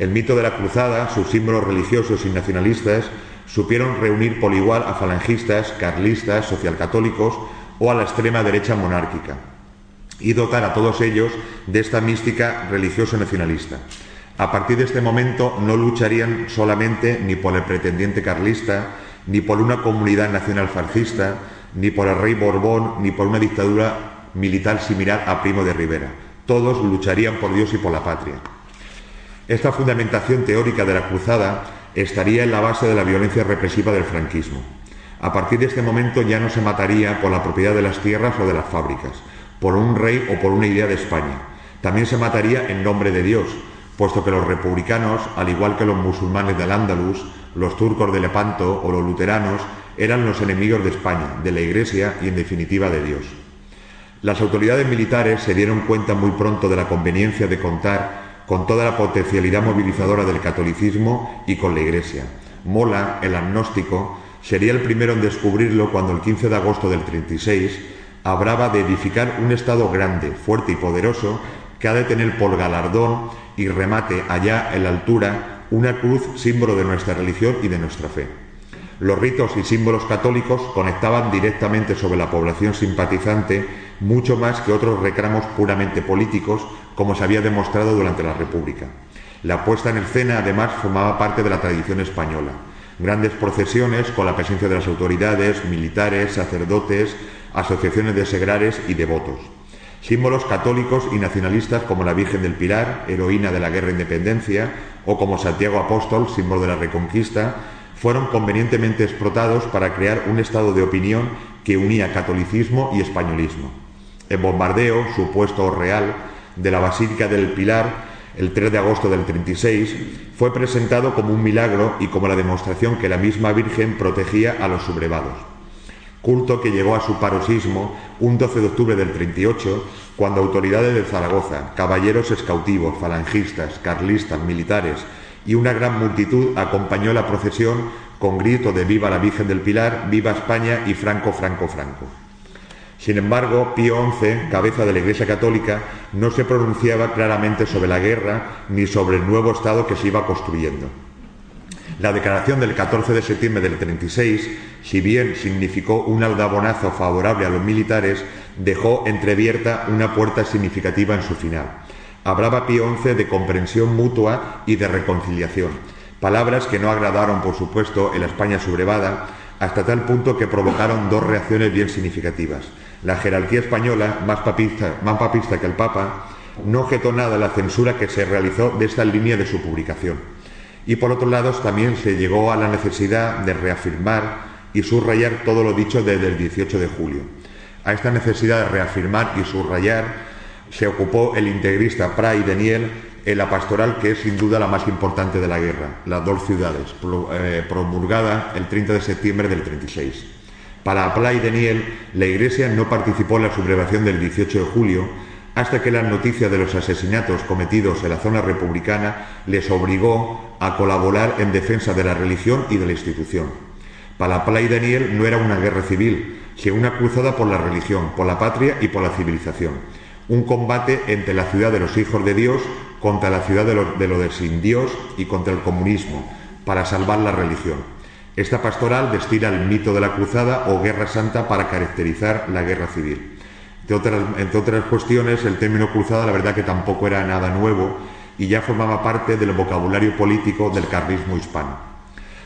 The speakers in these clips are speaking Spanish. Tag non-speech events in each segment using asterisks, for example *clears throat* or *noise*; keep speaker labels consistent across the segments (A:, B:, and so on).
A: El mito de la cruzada, sus símbolos religiosos y nacionalistas, supieron reunir por igual a falangistas, carlistas, socialcatólicos o a la extrema derecha monárquica y dotar a todos ellos de esta mística religiosa nacionalista. A partir de este momento no lucharían solamente ni por el pretendiente carlista, ni por una comunidad nacional fascista, ni por el rey Borbón, ni por una dictadura militar similar a Primo de Rivera. Todos lucharían por Dios y por la patria. Esta fundamentación teórica de la cruzada estaría en la base de la violencia represiva del franquismo. A partir de este momento ya no se mataría por la propiedad de las tierras o de las fábricas, por un rey o por una idea de España. También se mataría en nombre de Dios, puesto que los republicanos, al igual que los musulmanes del Andalus, los turcos de Lepanto o los luteranos, eran los enemigos de España, de la Iglesia y en definitiva de Dios. Las autoridades militares se dieron cuenta muy pronto de la conveniencia de contar con toda la potencialidad movilizadora del catolicismo y con la Iglesia. Mola, el agnóstico, sería el primero en descubrirlo cuando el 15 de agosto del 36 hablaba de edificar un Estado grande, fuerte y poderoso que ha de tener por galardón y remate allá en la altura una cruz símbolo de nuestra religión y de nuestra fe. Los ritos y símbolos católicos conectaban directamente sobre la población simpatizante mucho más que otros reclamos puramente políticos, como se había demostrado durante la República. La puesta en escena, además, formaba parte de la tradición española. Grandes procesiones con la presencia de las autoridades, militares, sacerdotes, asociaciones de segrares y devotos. Símbolos católicos y nacionalistas como la Virgen del Pilar, heroína de la Guerra de Independencia, o como Santiago Apóstol, símbolo de la Reconquista, fueron convenientemente explotados para crear un estado de opinión que unía catolicismo y españolismo. El bombardeo, supuesto o real, de la Basílica del Pilar el 3 de agosto del 36 fue presentado como un milagro y como la demostración que la misma Virgen protegía a los sublevados culto que llegó a su paroxismo un 12 de octubre del 38, cuando autoridades de Zaragoza, caballeros escautivos, falangistas, carlistas, militares y una gran multitud acompañó la procesión con grito de Viva la Virgen del Pilar, Viva España y Franco, Franco, Franco. Sin embargo, Pío XI, cabeza de la Iglesia Católica, no se pronunciaba claramente sobre la guerra ni sobre el nuevo Estado que se iba construyendo. La declaración del 14 de septiembre del 36, si bien significó un aldabonazo favorable a los militares, dejó entreabierta una puerta significativa en su final. Hablaba Pío XI de comprensión mutua y de reconciliación, palabras que no agradaron, por supuesto, en la España subrevada, hasta tal punto que provocaron dos reacciones bien significativas. La jerarquía española, más papista, más papista que el Papa, no objetó nada la censura que se realizó de esta línea de su publicación y por otro lado también se llegó a la necesidad de reafirmar y subrayar todo lo dicho desde el 18 de julio. A esta necesidad de reafirmar y subrayar se ocupó el integrista Pray Daniel en la pastoral que es sin duda la más importante de la guerra, las dos ciudades, eh, promulgada el 30 de septiembre del 36. Para Pray Daniel, la Iglesia no participó en la sublevación del 18 de julio, hasta que la noticia de los asesinatos cometidos en la zona republicana les obligó a colaborar en defensa de la religión y de la institución. Para Play Daniel no era una guerra civil, sino una cruzada por la religión, por la patria y por la civilización. Un combate entre la ciudad de los hijos de Dios contra la ciudad de lo de, sin Dios y contra el comunismo, para salvar la religión. Esta pastoral destila el mito de la cruzada o guerra santa para caracterizar la guerra civil. Entre otras, cuestiones, el término cruzada la verdad que tampoco era nada nuevo y ya formaba parte del vocabulario político del carlismo hispano.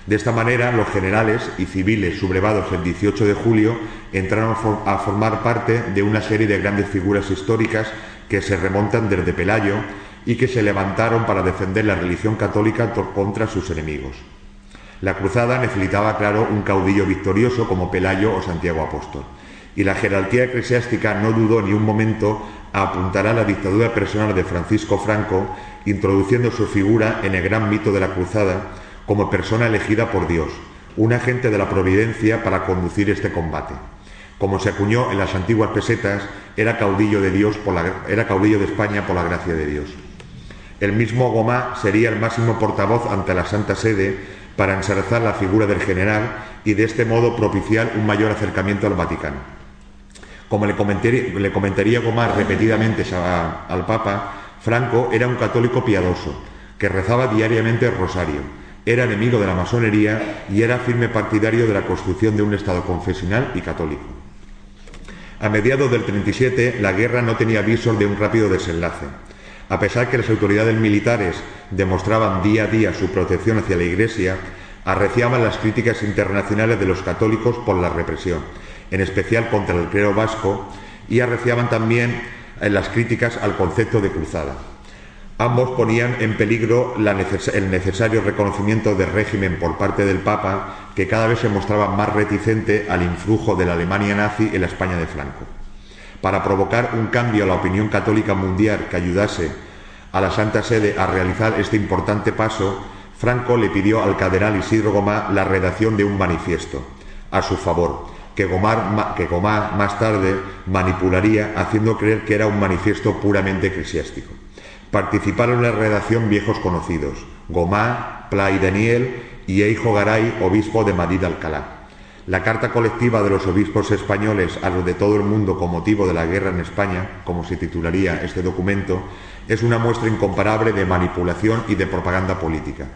A: De esta manera, los generales y civiles sublevados el 18 de julio entraron a formar parte de una serie de grandes figuras históricas que se remontan desde Pelayo y que se levantaron para defender la religión católica contra sus enemigos. La cruzada necesitaba, claro, un caudillo victorioso como Pelayo o Santiago Apóstol y la jerarquía eclesiástica no dudó ni un momento a apuntar a la dictadura personal de Francisco Franco, introduciendo su figura en el gran mito de la cruzada como persona elegida por Dios, un agente de la providencia para conducir este combate. Como se acuñó en las antiguas pesetas, era caudillo de Dios por la, era caudillo de España por la gracia de Dios. El mismo Gomá sería el máximo portavoz ante la Santa Sede para ensalzar la figura del general y de este modo propiciar un mayor acercamiento al Vaticano. Como le comentaría, le Gomar repetidamente al Papa, Franco era un católico piadoso, que rezaba diariamente el rosario. Era enemigo de la masonería y era firme partidario de la construcción de un Estado confesional y católico. A mediados del 37, la guerra no tenía visos de un rápido desenlace. A pesar que las autoridades militares demostraban día a día su protección hacia la Iglesia, arreciaban las críticas internacionales de los católicos por la represión, en especial contra el clero vasco, y arreciaban también eh, las críticas al concepto de cruzada. Ambos ponían en peligro el necesario reconocimiento del régimen por parte del Papa, que cada vez se mostraba más reticente al influjo de la Alemania nazi en la España de Franco. Para provocar un cambio a la opinión católica mundial que ayudase a la Santa Sede a realizar este importante paso, Franco le pidió al cardenal Isidro Gomá la redacción de un manifiesto a su favor, que Gomá, que más tarde manipularía haciendo creer que era un manifiesto puramente eclesiástico. Participaron en la redacción viejos conocidos, Gomá, Pla y Daniel y Eijo Garay, obispo de Madrid Alcalá. La carta colectiva de los obispos españoles a los de todo el mundo con motivo de la guerra en España, como se titularía este documento, es una muestra incomparable de manipulación y de propaganda política.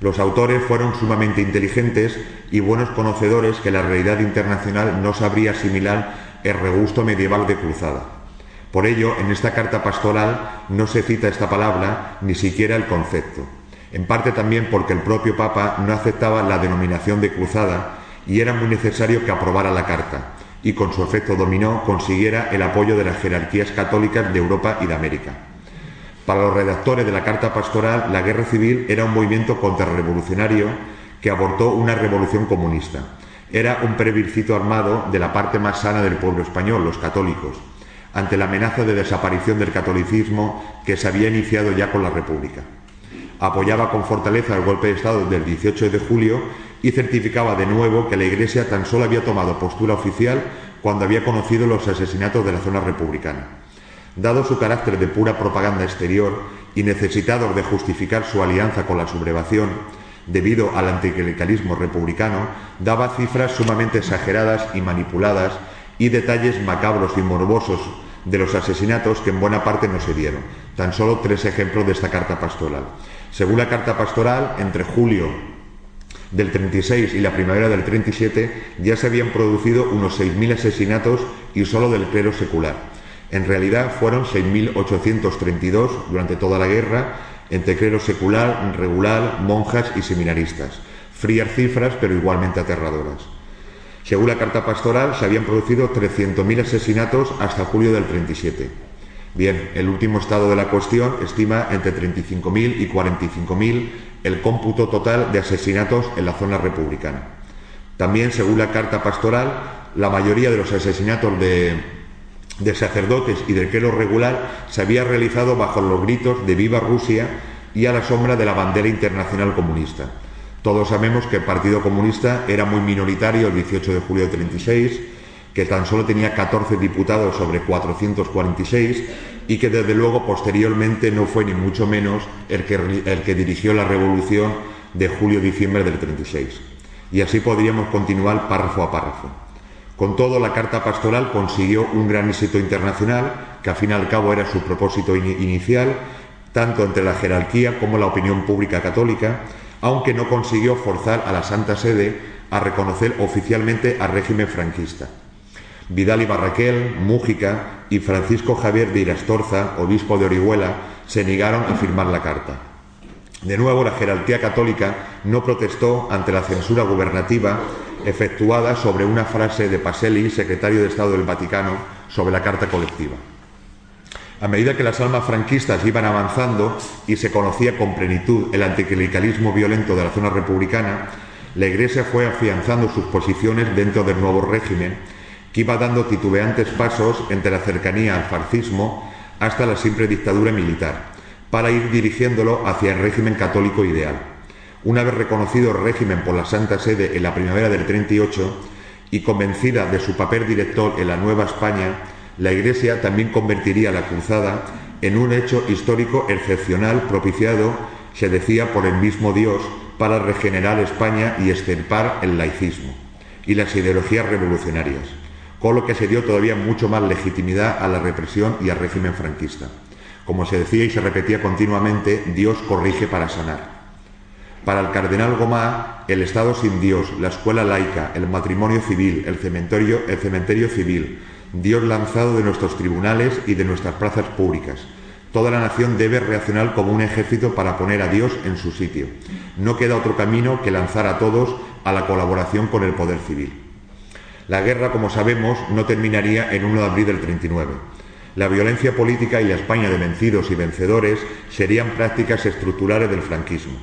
A: Los autores fueron sumamente inteligentes y buenos conocedores que la realidad internacional no sabría asimilar el regusto medieval de cruzada. Por ello, en esta carta pastoral no se cita esta palabra ni siquiera el concepto, en parte también porque el propio Papa no aceptaba la denominación de cruzada y era muy necesario que aprobara la carta y con su efecto dominó consiguiera el apoyo de las jerarquías católicas de Europa y de América. Para los redactores de la carta pastoral, la guerra civil era un movimiento contrarrevolucionario que abortó una revolución comunista. Era un plebiscito armado de la parte más sana del pueblo español, los católicos, ante la amenaza de desaparición del catolicismo que se había iniciado ya con la República. Apoyaba con fortaleza el golpe de Estado del 18 de julio y certificaba de nuevo que la Iglesia tan solo había tomado postura oficial cuando había conocido los asesinatos de la zona republicana. Dado su carácter de pura propaganda exterior y necesitado de justificar su alianza con la sublevación, debido al anticlericalismo republicano, daba cifras sumamente exageradas y manipuladas y detalles macabros y morbosos de los asesinatos que en buena parte no se dieron. Tan solo tres ejemplos de esta carta pastoral. Según la carta pastoral, entre julio del 36 y la primavera del 37 ya se habían producido unos 6.000 asesinatos y solo del clero secular. En realidad fueron 6.832 durante toda la guerra entre clero secular, regular, monjas y seminaristas. Frías cifras, pero igualmente aterradoras. Según la carta pastoral, se habían producido 300.000 asesinatos hasta julio del 37. Bien, el último estado de la cuestión estima entre 35.000 y 45.000 el cómputo total de asesinatos en la zona republicana. También, según la carta pastoral, la mayoría de los asesinatos de, sacerdotes y del clero regular se había realizado bajo los gritos de Viva Rusia y a la sombra de la bandera internacional comunista. Todos sabemos que el Partido Comunista era muy minoritario el 18 de julio de 36, que tan solo tenía 14 diputados sobre 446 y que desde luego posteriormente no fue ni mucho menos el que, el que dirigió la revolución de julio-diciembre del 36. Y así podríamos continuar párrafo a párrafo. Con todo, la Carta Pastoral consiguió un gran éxito internacional, que al fin y al cabo era su propósito inicial, tanto entre la jerarquía como la opinión pública católica, aunque no consiguió forzar a la Santa Sede a reconocer oficialmente al régimen franquista. Vidal y Barraquel, Mújica y Francisco Javier de Irastorza, obispo de Orihuela, se negaron a firmar la carta. De nuevo, la jerarquía católica no protestó ante la censura gubernativa efectuada sobre una frase de Pacelli, secretario de Estado del Vaticano, sobre la carta colectiva. A medida que las almas franquistas iban avanzando y se conocía con plenitud el anticlericalismo violento de la zona republicana, la Iglesia fue afianzando sus posiciones dentro del nuevo régimen, que iba dando titubeantes pasos entre la cercanía al fascismo hasta la simple dictadura militar, para ir dirigiéndolo hacia el régimen católico ideal. Una vez reconocido el régimen por la Santa Sede en la primavera del 38 y convencida de su papel director en la Nueva España, la Iglesia también convertiría la cruzada en un hecho histórico excepcional propiciado, se decía, por el mismo Dios para regenerar España y extirpar el laicismo y las ideologías revolucionarias, con lo que se dio todavía mucho más legitimidad a la represión y al régimen franquista. Como se decía y se repetía continuamente, Dios corrige para sanar. Para el cardenal Gomá, el Estado sin Dios, la escuela laica, el matrimonio civil, el cementerio, el cementerio civil, Dios lanzado de nuestros tribunales y de nuestras plazas públicas. Toda la nación debe reaccionar como un ejército para poner a Dios en su sitio. No queda otro camino que lanzar a todos a la colaboración con el poder civil. La guerra, como sabemos, no terminaría en 1 de abril del 39. La violencia política y la España de vencidos y vencedores serían prácticas estructurales del franquismo.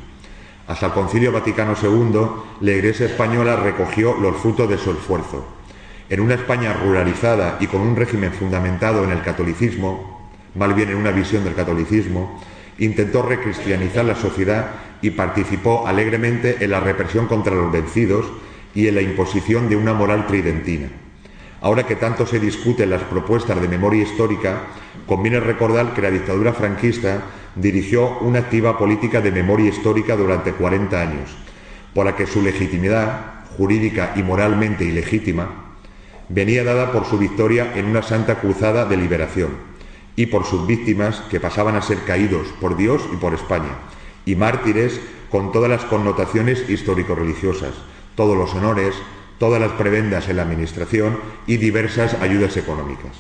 A: Hasta el Concilio Vaticano II, la Iglesia española recogió los frutos de su esfuerzo. En una España ruralizada y con un régimen fundamentado en el catolicismo, mal bien en una visión del catolicismo, intentó recristianizar la sociedad y participó alegremente en la represión contra los vencidos y en la imposición de una moral tridentina. Ahora que tanto se discuten las propuestas de memoria histórica, conviene recordar que la dictadura franquista dirigió una activa política de memoria histórica durante 40 años, por la que su legitimidad, jurídica y moralmente ilegítima, venía dada por su victoria en una santa cruzada de liberación y por sus víctimas que pasaban a ser caídos por Dios y por España, y mártires con todas las connotaciones histórico-religiosas, todos los honores, todas las prebendas en la Administración y diversas ayudas económicas.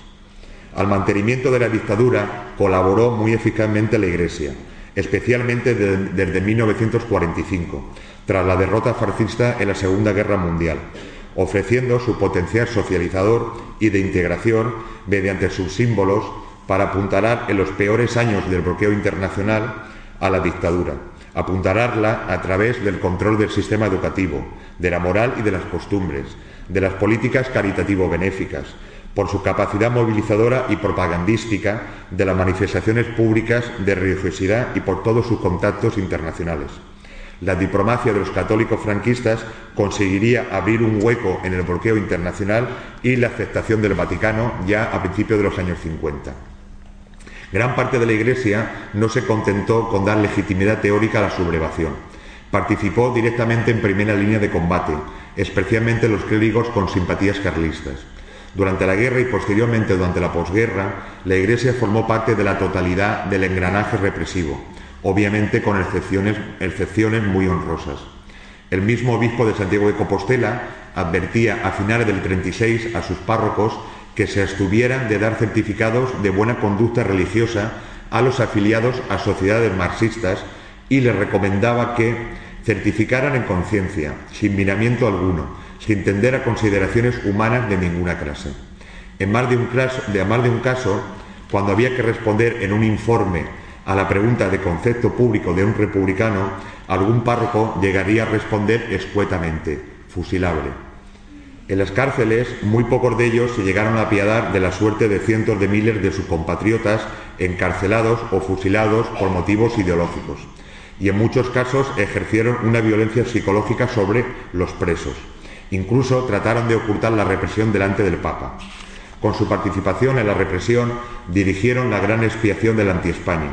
A: Al mantenimiento de la dictadura colaboró muy eficazmente la Iglesia, especialmente desde 1945, tras la derrota fascista en la Segunda Guerra Mundial, ofreciendo su potencial socializador y de integración mediante sus símbolos para apuntalar en los peores años del bloqueo internacional a la dictadura, apuntalarla a través del control del sistema educativo, de la moral y de las costumbres, de las políticas caritativo-benéficas, por su capacidad movilizadora y propagandística de las manifestaciones públicas de religiosidad y por todos sus contactos internacionales. La diplomacia de los católicos franquistas conseguiría abrir un hueco en el bloqueo internacional y la aceptación del Vaticano ya a principios de los años 50. Gran parte de la Iglesia no se contentó con dar legitimidad teórica a la sublevación. Participó directamente en primera línea de combate, especialmente los clérigos con simpatías carlistas. Durante la guerra y posteriormente durante la posguerra, la Iglesia formó parte de la totalidad del engranaje represivo, obviamente con excepciones, excepciones muy honrosas. El mismo obispo de Santiago de Compostela advertía a finales del 36 a sus párrocos que se estuvieran de dar certificados de buena conducta religiosa a los afiliados a sociedades marxistas y les recomendaba que certificaran en conciencia, sin miramiento alguno, sin tender a consideraciones humanas de ninguna clase. En más de un caso cuando había que responder en un informe a la pregunta de concepto público de un republicano, algún párroco llegaría a responder escuetamente, fusilable. En las cárceles, muy pocos de ellos se llegaron a apiadar de la suerte de cientos de miles de sus compatriotas encarcelados o fusilados por motivos ideológicos, y en muchos casos ejercieron una violencia psicológica sobre los presos. Incluso trataron de ocultar la represión delante del Papa. Con su participación en la represión dirigieron la gran expiación de la anti-España.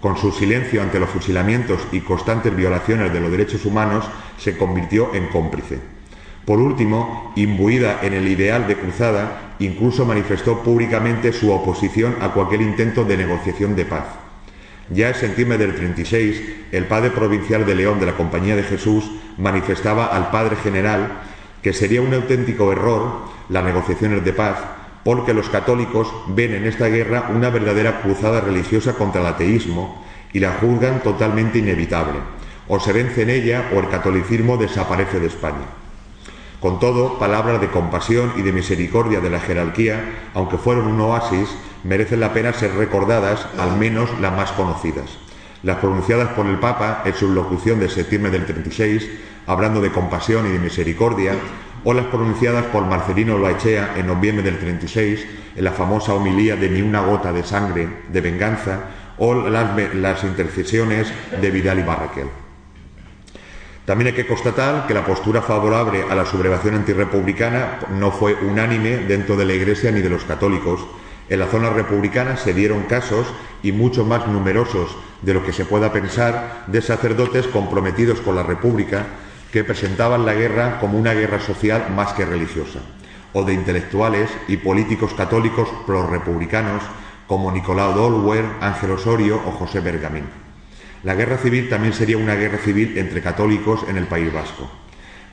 A: Con su silencio ante los fusilamientos y constantes violaciones de los derechos humanos se convirtió en cómplice. Por último, imbuida en el ideal de cruzada, incluso manifestó públicamente su oposición a cualquier intento de negociación de paz. Ya en septiembre del 36, el padre provincial de León de la Compañía de Jesús manifestaba al padre general que sería un auténtico error las negociaciones de paz, porque los católicos ven en esta guerra una verdadera cruzada religiosa contra el ateísmo y la juzgan totalmente inevitable. O se vence en ella o el catolicismo desaparece de España. Con todo, palabras de compasión y de misericordia de la jerarquía, aunque fueron un oasis, merecen la pena ser recordadas, al menos las más conocidas. Las pronunciadas por el Papa en su locución de septiembre del 36, hablando de compasión y de misericordia, o las pronunciadas por Marcelino Loachea en noviembre del 36, en la famosa homilía de Ni una gota de sangre de venganza, o las, las intercesiones de Vidal y Barraquel. También hay que constatar que la postura favorable a la sublevación antirrepublicana no fue unánime dentro de la Iglesia ni de los católicos. En la zona republicana se dieron casos, y mucho más numerosos de lo que se pueda pensar, de sacerdotes comprometidos con la República que presentaban la guerra como una guerra social más que religiosa, o de intelectuales y políticos católicos pro-republicanos como Nicolau Dolwer, Ángel Osorio o José Bergamín. La guerra civil también sería una guerra civil entre católicos en el País Vasco.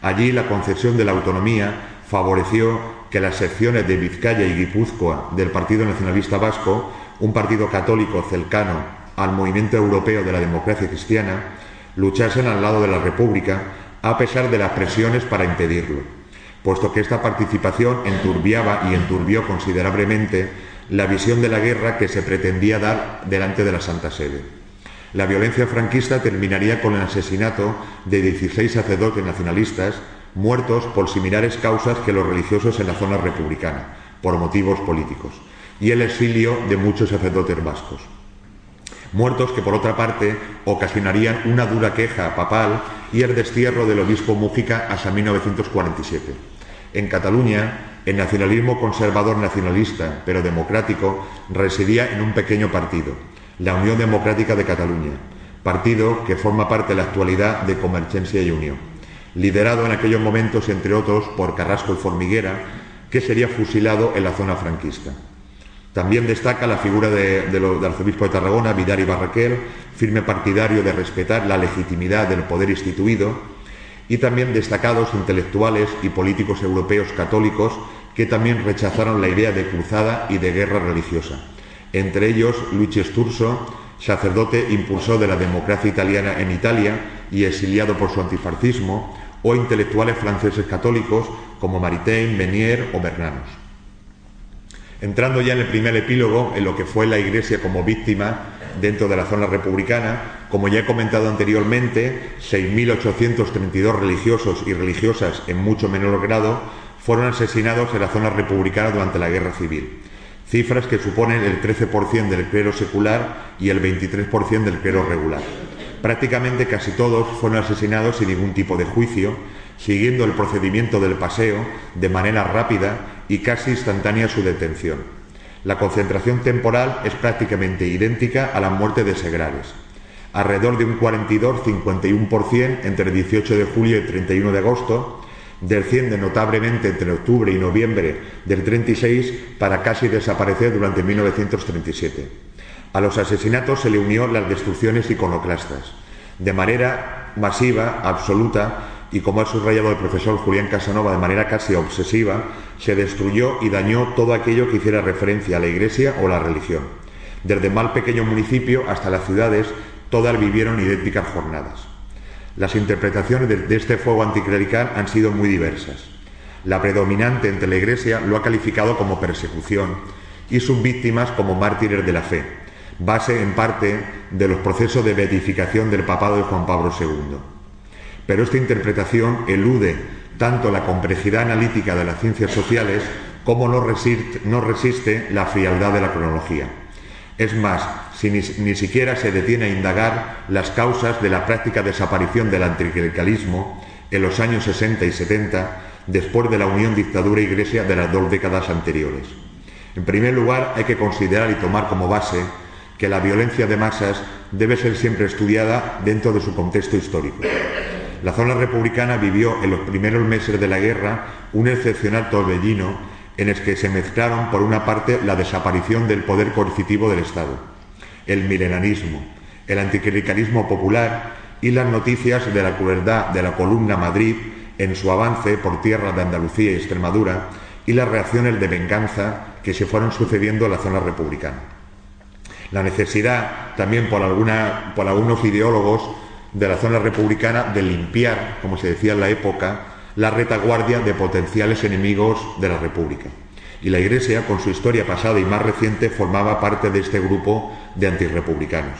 A: Allí la concesión de la autonomía favoreció que las secciones de Vizcaya y Guipúzcoa del Partido Nacionalista Vasco, un partido católico cercano al movimiento europeo de la democracia cristiana, luchasen al lado de la República a pesar de las presiones para impedirlo, puesto que esta participación enturbiaba y enturbió considerablemente la visión de la guerra que se pretendía dar delante de la Santa Sede. La violencia franquista terminaría con el asesinato de 16 sacerdotes nacionalistas muertos por similares causas que los religiosos en la zona republicana, por motivos políticos, y el exilio de muchos sacerdotes vascos. Muertos que, por otra parte, ocasionarían una dura queja papal y el destierro del obispo Mújica hasta 1947. En Cataluña, el nacionalismo conservador nacionalista, pero democrático, residía en un pequeño partido, la Unión Democrática de Cataluña, partido que forma parte en la actualidad de Convergencia y Unión, liderado en aquellos momentos, entre otros, por Carrasco y Formiguera, que sería fusilado en la zona franquista. También destaca la figura del arzobispo de Tarragona, Vidal y firme partidario de respetar la legitimidad del poder instituido, y también destacados intelectuales y políticos europeos católicos que también rechazaron la idea de cruzada y de guerra religiosa. Entre ellos, Luigi Sturzo, sacerdote impulsor de la democracia italiana en Italia y exiliado por su antifascismo, o intelectuales franceses católicos como Maritain, Menier o Bernanos. Entrando ya en el primer epílogo, en lo que fue la Iglesia como víctima dentro de la zona republicana, como ya he comentado anteriormente, 6.832 religiosos y religiosas en mucho menor grado fueron asesinados en la zona republicana durante la Guerra Civil, cifras que suponen el 13% del clero secular y el 23% del clero regular. Prácticamente casi todos fueron asesinados sin ningún tipo de juicio, siguiendo el procedimiento del paseo de manera rápida y casi instantánea su detención. La concentración temporal es prácticamente idéntica a la muerte de Segrales, alrededor de un 42-51% entre el 18 de julio y el 31 de agosto, desciende notablemente entre octubre y noviembre del 36 para casi desaparecer durante 1937. A los asesinatos se le unió las destrucciones iconoclastas. De manera masiva, absoluta, y como ha subrayado el profesor Julián Casanova de manera casi obsesiva, se destruyó y dañó todo aquello que hiciera referencia a la Iglesia o la religión. Desde mal pequeño municipio hasta las ciudades, todas vivieron idénticas jornadas. Las interpretaciones de, este fuego anticlerical han sido muy diversas. La predominante entre la Iglesia lo ha calificado como persecución y sus víctimas como mártires de la fe, base en parte de los procesos de beatificación del papado de Juan Pablo II. Pero esta interpretación elude tanto la complejidad analítica de las ciencias sociales como no resiste, la frialdad de la cronología. Es más, si ni, siquiera se detiene a indagar las causas de la práctica desaparición del anticlericalismo en los años 60 y 70, después de la unión dictadura-iglesia de las dos décadas anteriores. En primer lugar, hay que considerar y tomar como base que la violencia de masas debe ser siempre estudiada dentro de su contexto histórico. La zona republicana vivió en los primeros meses de la guerra un excepcional torbellino en el que se mezclaron por una parte la desaparición del poder coercitivo del Estado, el milenarismo, el anticlericalismo popular y las noticias de la crueldad de la columna Madrid en su avance por tierra de Andalucía y Extremadura y las reacciones de venganza que se fueron sucediendo en la zona republicana. La necesidad también por, algunos ideólogos de la zona republicana de limpiar, como se decía en la época, la retaguardia de potenciales enemigos de la República. Y la Iglesia, con su historia pasada y más reciente, formaba parte de este grupo de antirrepublicanos.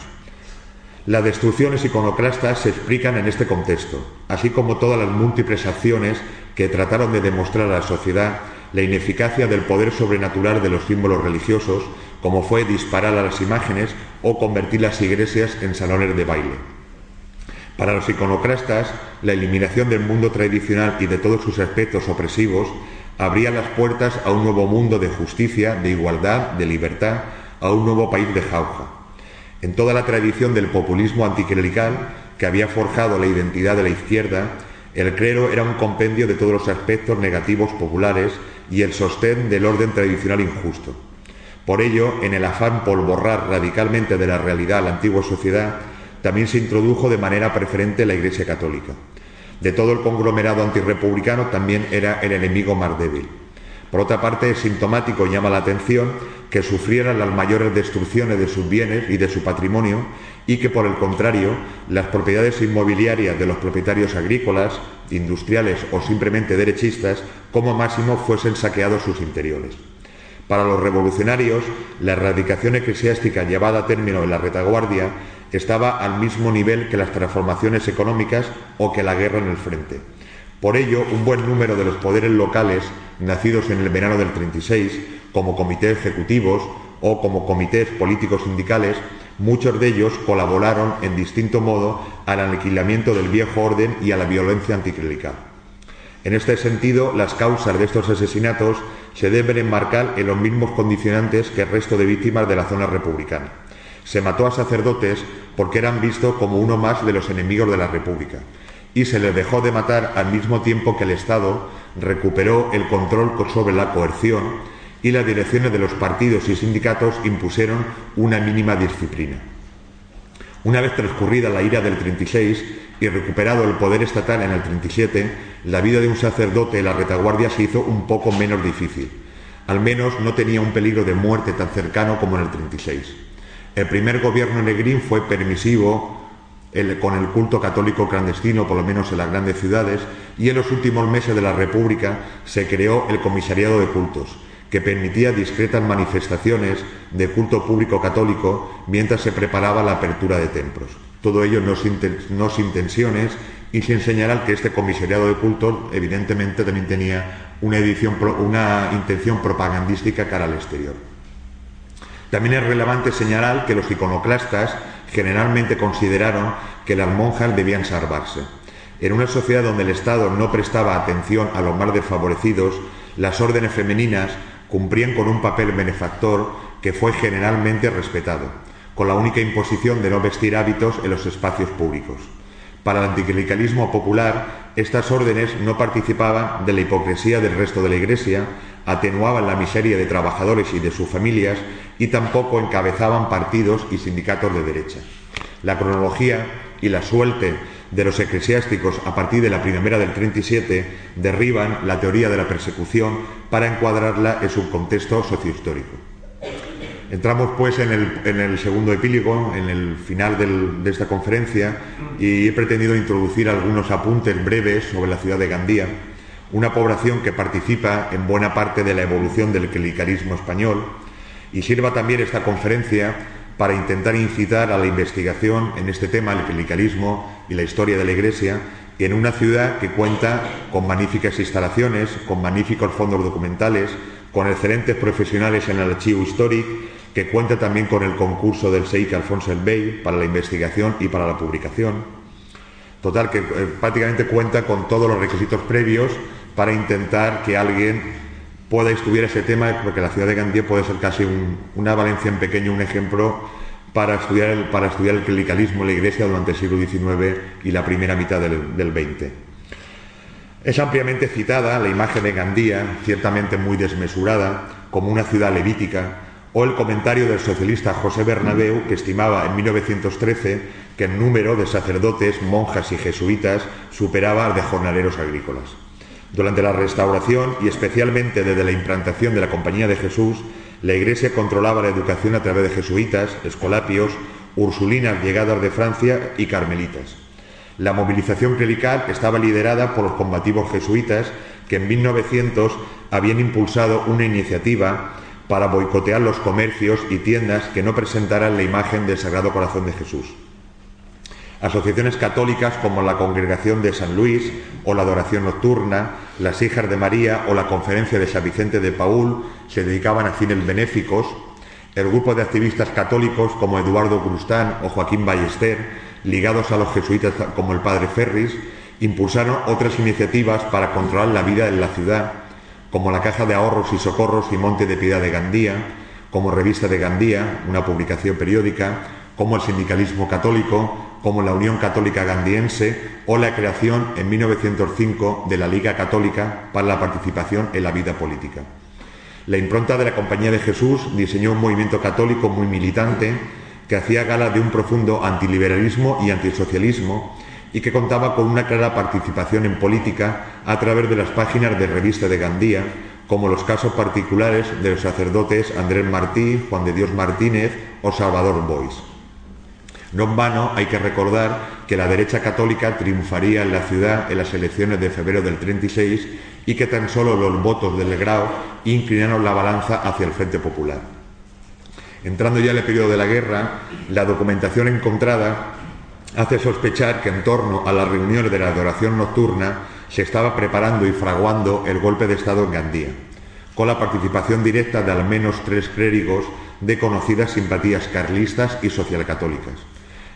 A: Las destrucciones iconoclastas se explican en este contexto, así como todas las múltiples acciones que trataron de demostrar a la sociedad la ineficacia del poder sobrenatural de los símbolos religiosos, como fue disparar a las imágenes o convertir las iglesias en salones de baile. Para los iconoclastas, la eliminación del mundo tradicional y de todos sus aspectos opresivos abría las puertas a un nuevo mundo de justicia, de igualdad, de libertad, a un nuevo país de jauja. En toda la tradición del populismo anticlerical que había forjado la identidad de la izquierda, el clero era un compendio de todos los aspectos negativos populares y el sostén del orden tradicional injusto. Por ello, en el afán por borrar radicalmente de la realidad la antigua sociedad, también se introdujo de manera preferente la Iglesia Católica. De todo el conglomerado antirrepublicano también era el enemigo más débil. Por otra parte, es sintomático y llama la atención que sufrieran las mayores destrucciones de sus bienes y de su patrimonio y que, por el contrario, las propiedades inmobiliarias de los propietarios agrícolas, industriales o simplemente derechistas, como máximo fuesen saqueados sus interiores. Para los revolucionarios, la erradicación eclesiástica llevada a término en la retaguardia estaba al mismo nivel que las transformaciones económicas o que la guerra en el frente. Por ello, un buen número de los poderes locales, nacidos en el verano del 36, como comités ejecutivos o como comités políticos sindicales, muchos de ellos colaboraron en distinto modo al aniquilamiento del viejo orden y a la violencia anticlerical. En este sentido, las causas de estos asesinatos se deben enmarcar en los mismos condicionantes que el resto de víctimas de la zona republicana. Se mató a sacerdotes porque eran vistos como uno más de los enemigos de la República y se les dejó de matar al mismo tiempo que el Estado recuperó el control sobre la coerción y las direcciones de los partidos y sindicatos impusieron una mínima disciplina. Una vez transcurrida la ira del 36 y recuperado el poder estatal en el 37, la vida de un sacerdote en la retaguardia se hizo un poco menos difícil. Al menos no tenía un peligro de muerte tan cercano como en el 36. El primer gobierno negrín fue permisivo con el culto católico clandestino, por lo menos en las grandes ciudades, y en los últimos meses de la República se creó el Comisariado de Cultos, que permitía discretas manifestaciones de culto público católico mientras se preparaba la apertura de templos. Todo ello no sin, tensiones y sin señalar que este comisariado de cultos evidentemente también tenía una, una intención propagandística cara al exterior. También es relevante señalar que los iconoclastas generalmente consideraron que las monjas debían salvarse. En una sociedad donde el Estado no prestaba atención a los más desfavorecidos, las órdenes femeninas cumplían con un papel benefactor que fue generalmente respetado, con la única imposición de no vestir hábitos en los espacios públicos. Para el anticlericalismo popular, estas órdenes no participaban de la hipocresía del resto de la Iglesia, atenuaban la miseria de trabajadores y de sus familias y tampoco encabezaban partidos y sindicatos de derecha. La cronología y la suerte de los eclesiásticos a partir de la primavera del 37 derriban la teoría de la persecución para encuadrarla en su contexto sociohistórico. Entramos pues en el, segundo epílogo, en el final de esta conferencia, y he pretendido introducir algunos apuntes breves sobre la ciudad de Gandía, una población que participa en buena parte de la evolución del clericalismo español, y sirva también esta conferencia para intentar incitar a la investigación en este tema, el clericalismo y la historia de la Iglesia, en una ciudad que cuenta con magníficas instalaciones, con magníficos fondos documentales, con excelentes profesionales en el archivo histórico, que cuenta también con el concurso del SEIC Alfonso El Bey para la investigación y para la publicación. Total, que eh, prácticamente cuenta con todos los requisitos previos para intentar que alguien pueda estudiar ese tema, porque la ciudad de Gandía puede ser casi una Valencia en pequeño, un ejemplo para estudiar, el, para estudiar el clericalismo en la Iglesia durante el siglo XIX y la primera mitad del, del XX. Es ampliamente citada la imagen de Gandía, ciertamente muy desmesurada, como una ciudad levítica, o el comentario del socialista José Bernabeu, que estimaba en 1913 que el número de sacerdotes, monjas y jesuitas superaba al de jornaleros agrícolas. Durante la restauración y especialmente desde la implantación de la Compañía de Jesús, la Iglesia controlaba la educación a través de jesuitas, escolapios, ursulinas llegadas de Francia y carmelitas. La movilización clerical estaba liderada por los combativos jesuitas que en 1900 habían impulsado una iniciativa para boicotear los comercios y tiendas que no presentaran la imagen del Sagrado Corazón de Jesús. Asociaciones católicas como la Congregación de San Luis o la Adoración Nocturna, las Hijas de María o la Conferencia de San Vicente de Paul se dedicaban a fines benéficos. El grupo de activistas católicos como Eduardo Crustán o Joaquín Ballester, ligados a los jesuitas como el Padre Ferris, impulsaron otras iniciativas para controlar la vida en la ciudad, como la Caja de Ahorros y Socorros y Monte de Piedad de Gandía, como Revista de Gandía, una publicación periódica, como el Sindicalismo Católico, como la Unión Católica Gandiense o la creación en 1905 de la Liga Católica para la participación en la vida política. La impronta de la Compañía de Jesús diseñó un movimiento católico muy militante que hacía gala de un profundo antiliberalismo y antisocialismo y que contaba con una clara participación en política a través de las páginas de revista de Gandía, como los casos particulares de los sacerdotes Andrés Martí, Juan de Dios Martínez o Salvador Bois. No en vano hay que recordar que la derecha católica triunfaría en la ciudad en las elecciones de febrero del 36 y que tan solo los votos del Grau inclinaron la balanza hacia el Frente Popular. Entrando ya en el periodo de la guerra, la documentación encontrada hace sospechar que en torno a las reuniones de la adoración nocturna se estaba preparando y fraguando el golpe de Estado en Gandía, con la participación directa de al menos tres clérigos de conocidas simpatías carlistas y socialcatólicas.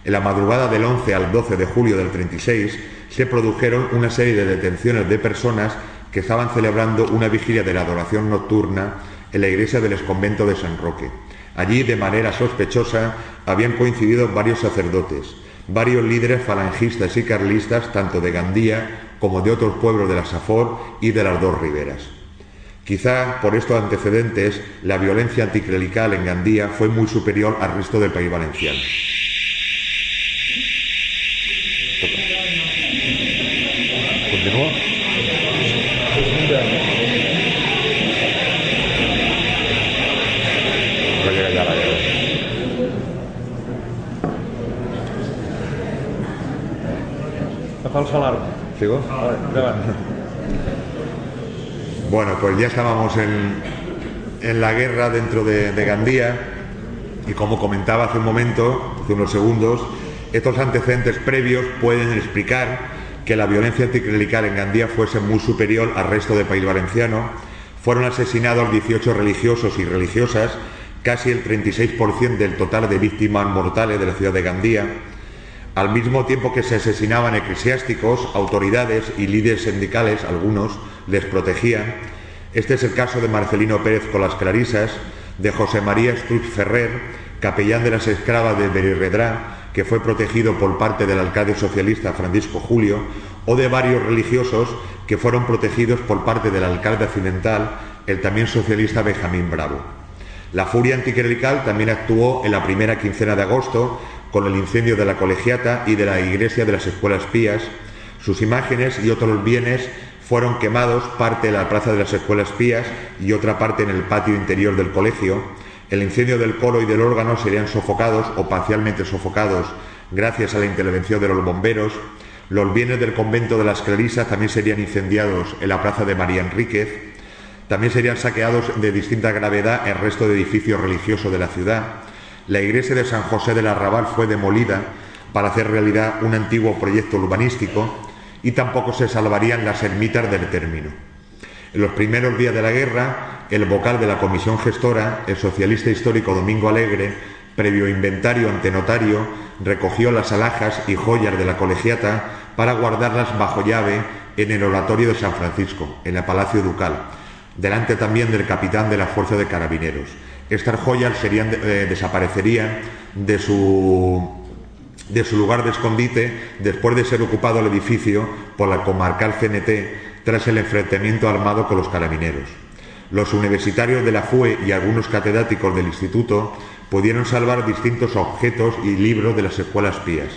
A: En la madrugada del 11 al 12 de julio del 36 se produjeron una serie de detenciones de personas que estaban celebrando una vigilia de la adoración nocturna en la iglesia del exconvento de San Roque. Allí, de manera sospechosa, habían coincidido varios sacerdotes, varios líderes falangistas y carlistas, tanto de Gandía como de otros pueblos de la Safor y de las dos riberas. Quizá por estos antecedentes la violencia anticlerical en Gandía fue muy superior al resto del país valenciano. Bueno, pues ya estábamos en, la guerra dentro de, de, Gandía y como comentaba hace un momento, hace unos segundos, estos antecedentes previos pueden explicar que la violencia anticlerical en Gandía fuese muy superior al resto del país valenciano. Fueron asesinados 18 religiosos y religiosas, casi el 36% del total de víctimas mortales de la ciudad de Gandía al mismo tiempo que se asesinaban eclesiásticos, autoridades y líderes sindicales, algunos les protegían. Este es el caso de Marcelino Pérez con las Clarisas, de José María Struch Ferrer, capellán de las esclavas de Berirredrá, que fue protegido por parte del alcalde socialista Francisco Julio, o de varios religiosos que fueron protegidos por parte del alcalde accidental, el también socialista Benjamín Bravo. La furia anticlerical también actuó en la primera quincena de agosto con el incendio de la colegiata y de la iglesia de las escuelas pías. Sus imágenes y otros bienes fueron quemados, parte en la plaza de las escuelas pías y otra parte en el patio interior del colegio. El incendio del coro y del órgano serían sofocados o parcialmente sofocados gracias a la intervención de los bomberos. Los bienes del convento de las Clarisas también serían incendiados en la plaza de María Enríquez. También serían saqueados de distinta gravedad el resto de edificios religiosos de la ciudad la iglesia de San José del Arrabal fue demolida para hacer realidad un antiguo proyecto urbanístico y tampoco se salvarían las ermitas del término. En los primeros días de la guerra, el vocal de la comisión gestora, el socialista histórico Domingo Alegre, previo inventario ante notario, recogió las alhajas y joyas de la colegiata para guardarlas bajo llave en el oratorio de San Francisco, en el Palacio Ducal, delante también del capitán de la Fuerza de Carabineros. Estas joyas serían, eh, desaparecerían de su, lugar de escondite después de ser ocupado el edificio por la comarcal CNT tras el enfrentamiento armado con los carabineros. Los universitarios de la FUE y algunos catedráticos del instituto pudieron salvar distintos objetos y libros de las escuelas pías.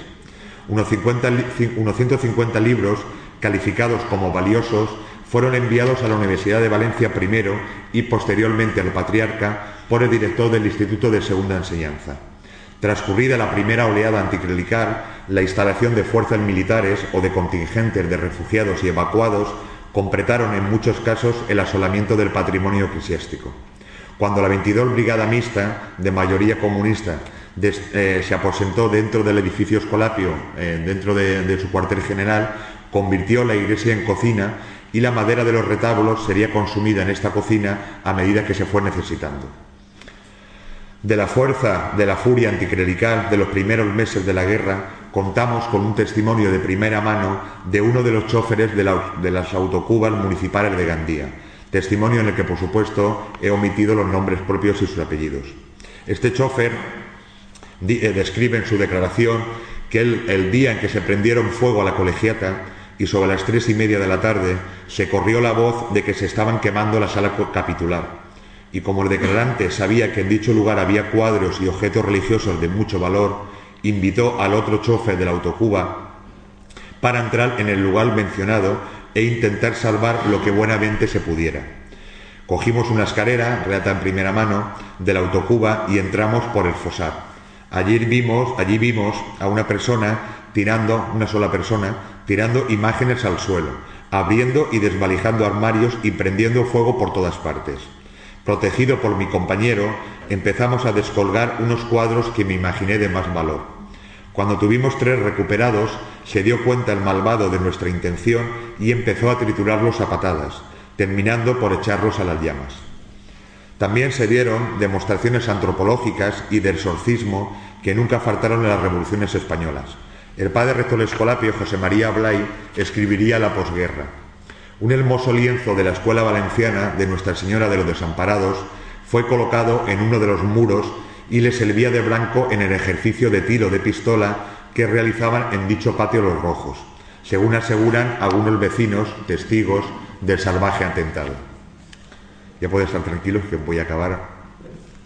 A: Unos, 50, unos 150 libros calificados como valiosos fueron enviados a la Universidad de Valencia primero y posteriormente al Patriarca por el director del Instituto de Segunda Enseñanza. Transcurrida la primera oleada anticlerical, la instalación de fuerzas militares o de contingentes de refugiados y evacuados completaron en muchos casos el asolamiento del patrimonio eclesiástico. Cuando la 22 Brigada Mixta, de mayoría comunista, eh, se aposentó dentro del edificio Escolapio, eh, dentro de su cuartel general, convirtió la iglesia en cocina y la madera de los retablos sería consumida en esta cocina a medida que se fue necesitando. De la fuerza de la furia anticlerical de los primeros meses de la guerra, contamos con un testimonio de primera mano de uno de los choferes de, las autocubas municipales de Gandía, testimonio en el que, por supuesto, he omitido los nombres propios y sus apellidos. Este chofer eh, describe en su declaración que el día en que se prendieron fuego a la colegiata, y sobre las tres y media de la tarde se corrió la voz de que se estaban quemando la sala capitular. y como el declarante sabía que en dicho lugar había cuadros y objetos religiosos de mucho valor, invitó al otro chofer del autocuba para entrar en el lugar mencionado e intentar salvar lo que buenamente se pudiera. Cogimos una escalera, relata en primera mano, del autocuba y entramos por el fosar. Allí vimos, allí vimos a una persona tirando, una sola persona, tirando imágenes al suelo, abriendo y desvalijando armarios y prendiendo fuego por todas partes. Protegido por mi compañero, empezamos a descolgar unos cuadros que me imaginé de más valor. Cuando tuvimos tres recuperados, se dio cuenta el malvado de nuestra intención y empezó a triturarlos a patadas, terminando por echarlos a las llamas. También se dieron demostraciones antropológicas y del exorcismo que nunca faltaron en las revoluciones españolas. El padre rector escolapio José María Blay escribiría la posguerra. Un hermoso lienzo de la Escuela Valenciana de Nuestra Señora de los Desamparados fue colocado en uno de los muros y le servía de blanco en el ejercicio de tiro de pistola que realizaban en dicho patio los rojos, según aseguran algunos vecinos testigos del salvaje atentado. Ya pueden estar tranquilos que voy a acabar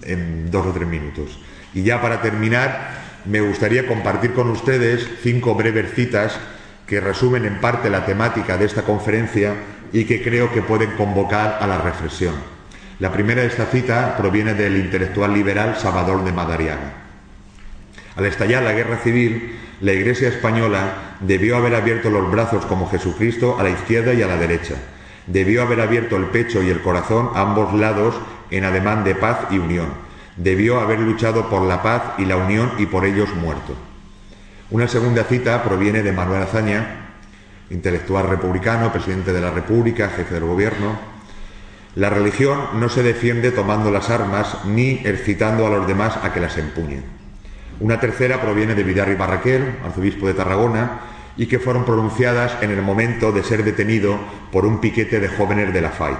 A: en dos o tres minutos. Y ya para terminar, me gustaría compartir con ustedes cinco breves citas que resumen en parte la temática de esta conferencia y que creo que pueden convocar a la reflexión. La primera de esta cita proviene del intelectual liberal Salvador de Madariaga. Al estallar la guerra civil, la Iglesia española debió haber abierto los brazos como Jesucristo a la izquierda y a la derecha Debió haber abierto el pecho y el corazón a ambos lados en ademán de paz y unión. Debió haber luchado por la paz y la unión y por ellos muerto. Una segunda cita proviene de Manuel Azaña, intelectual republicano, presidente de la República, jefe del gobierno. La religión no se defiende tomando las armas ni excitando a los demás a que las empuñen. Una tercera proviene de Vidal y Barraquel, arzobispo de Tarragona, y que fueron pronunciadas en el momento de ser detenido por un piquete de jóvenes de la FAI.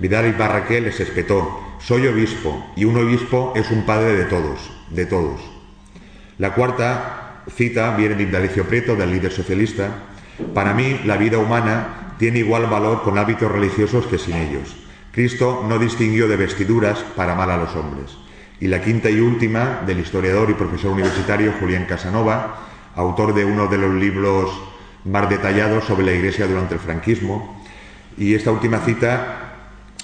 A: Vidal y Barraquel les espetó, soy obispo y un obispo es un padre de todos, de todos. La cuarta cita viene de Indalicio Prieto, del líder socialista. Para mí, la vida humana tiene igual valor con hábitos religiosos que sin ellos. Cristo no distinguió de vestiduras para mal a los hombres. Y la quinta y última, del historiador y profesor universitario Julián Casanova, autor de uno de los libros más detallados sobre la Iglesia durante el franquismo. Y esta última cita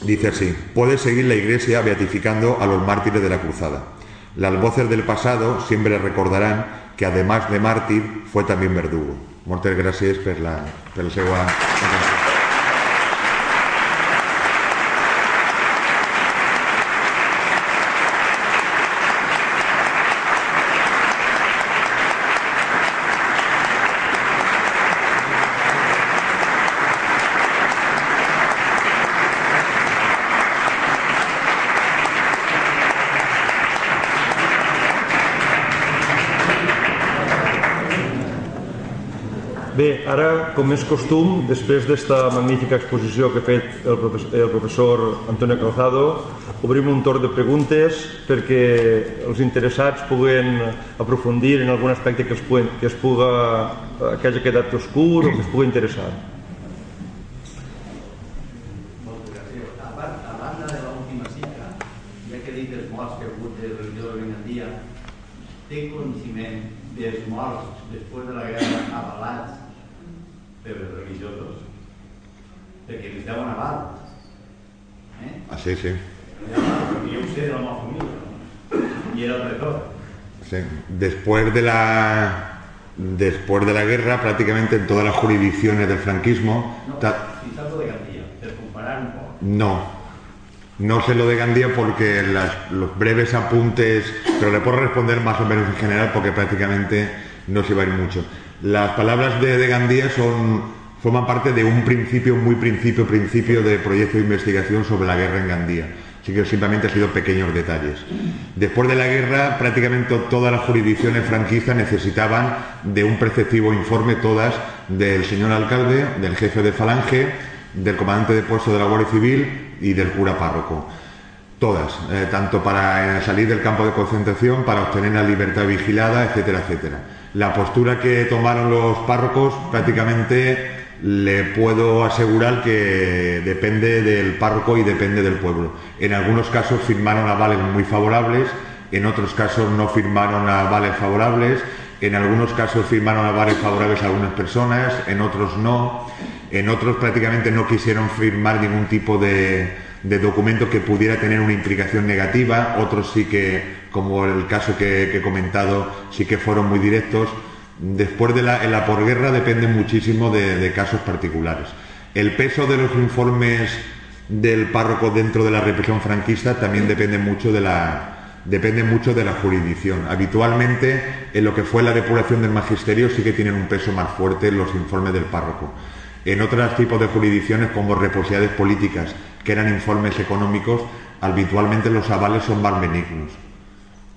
A: dice así, puede seguir la Iglesia beatificando a los mártires de la cruzada. Las voces del pasado siempre recordarán que además de mártir fue también verdugo. Muchas gracias por la, la
B: com és costum, després d'esta magnífica exposició que ha fet el professor, el professor Antonio Calzado, obrim un torn de preguntes perquè els interessats puguen aprofundir en algun aspecte que, es puguen, que, es puga, que hagi quedat oscur o que es pugui interessar.
C: Els religiosos perquè les deuen aval.
A: Eh? Ah, sí, sí.
C: Porque yo sé de la meva família ¿no? y era el retor.
A: Sí. Después de la después de la guerra, prácticamente en todas las jurisdicciones del franquismo.
C: No, si salgo de Gandía, per comparar un poco.
A: No, no sé lo de Gandía porque las, los breves apuntes, pero le puedo responder más o menos en general porque prácticamente no se va a ir mucho. Las palabras de, de Gandía son, forman parte de un principio, muy principio, principio de proyecto de investigación sobre la guerra en Gandía. Así que simplemente han sido pequeños detalles. Después de la guerra, prácticamente todas las jurisdicciones franquistas necesitaban de un preceptivo informe, todas, del señor alcalde, del jefe de falange, del comandante de puesto de la Guardia Civil y del cura párroco. Todas, eh, tanto para salir del campo de concentración, para obtener la libertad vigilada, etcétera, etcétera la postura que tomaron los párrocos prácticamente le puedo asegurar que depende del párroco y depende del pueblo. En algunos casos firmaron avales muy favorables, en otros casos no firmaron avales favorables, en algunos casos firmaron avales favorables a algunas personas, en otros no, en otros prácticamente no quisieron firmar ningún tipo de, documento que pudiera tener una implicación negativa, otros sí que, como el caso que, he comentado, sí que fueron muy directos. Después de la, en la porguerra depende muchísimo de, casos particulares. El peso de los informes del párroco dentro de la represión franquista también depende mucho de la, depende mucho de la jurisdicción. Habitualmente, en lo que fue la depuración del magisterio, sí que tienen un peso más fuerte los informes del párroco. En otros tipos de jurisdicciones, como reposidades políticas, que eran informes económicos, habitualmente los avales son más benignos.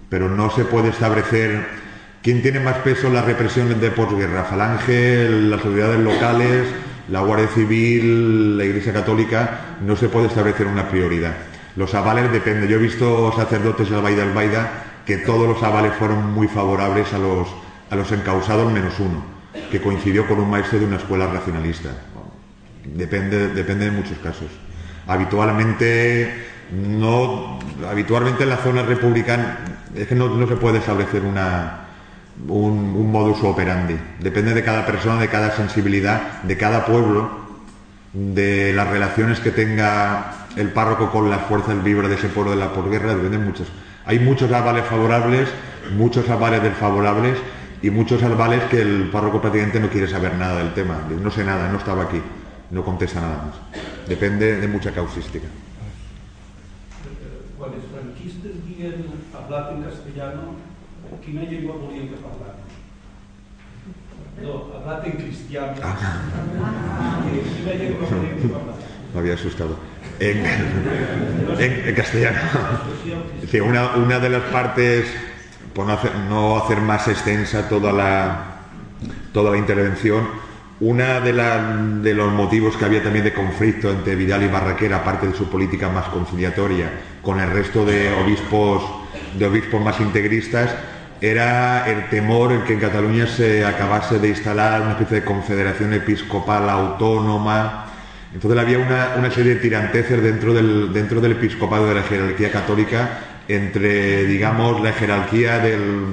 A: Pero no se puede establecer ¿Quién tiene más peso en las represiones de posguerra? Falange, las autoridades locales, la Guardia Civil, la Iglesia Católica, no se puede establecer una prioridad. Los avales dependen. Yo he visto sacerdotes del Baida Baida que todos los avales fueron muy favorables a los, a los encausados menos uno, que coincidió con un maestro de una escuela racionalista. Depende, depende de muchos casos. Habitualmente no, habitualmente en la zona republicana es que no se puede establecer una, un, modus operandi. Depende de cada persona, de cada sensibilidad, de cada pueblo, de las relaciones que tenga el párroco con las fuerzas vibras de ese pueblo de la posguerra, dependen muchos. Hay muchos avales favorables, muchos avales desfavorables y muchos avales que el párroco prácticamente no quiere saber nada del tema. No sé nada, no estaba aquí, no contesta nada más. Depende de mucha causística.
D: Cuando franquistas hablar en castellano, quina llengua volien que parlàvem? No, hablat en cristiano. Ah. Quina llengua volien que parlàvem?
A: Me había asustado. En, en, en castellano. Sí, una, una, de las partes, por no hacer, no hacer más extensa toda la, toda la intervención, una de, la, de, los motivos que había también de conflicto entre Vidal y Barraquera, aparte de su política más conciliatoria, con el resto de obispos, de obispos más integristas, era el temor en que en Cataluña se acabase de instalar una especie de confederación episcopal autónoma. Entonces había una, serie de tiranteces dentro del, dentro del episcopado de la jerarquía católica entre, digamos, la jerarquía del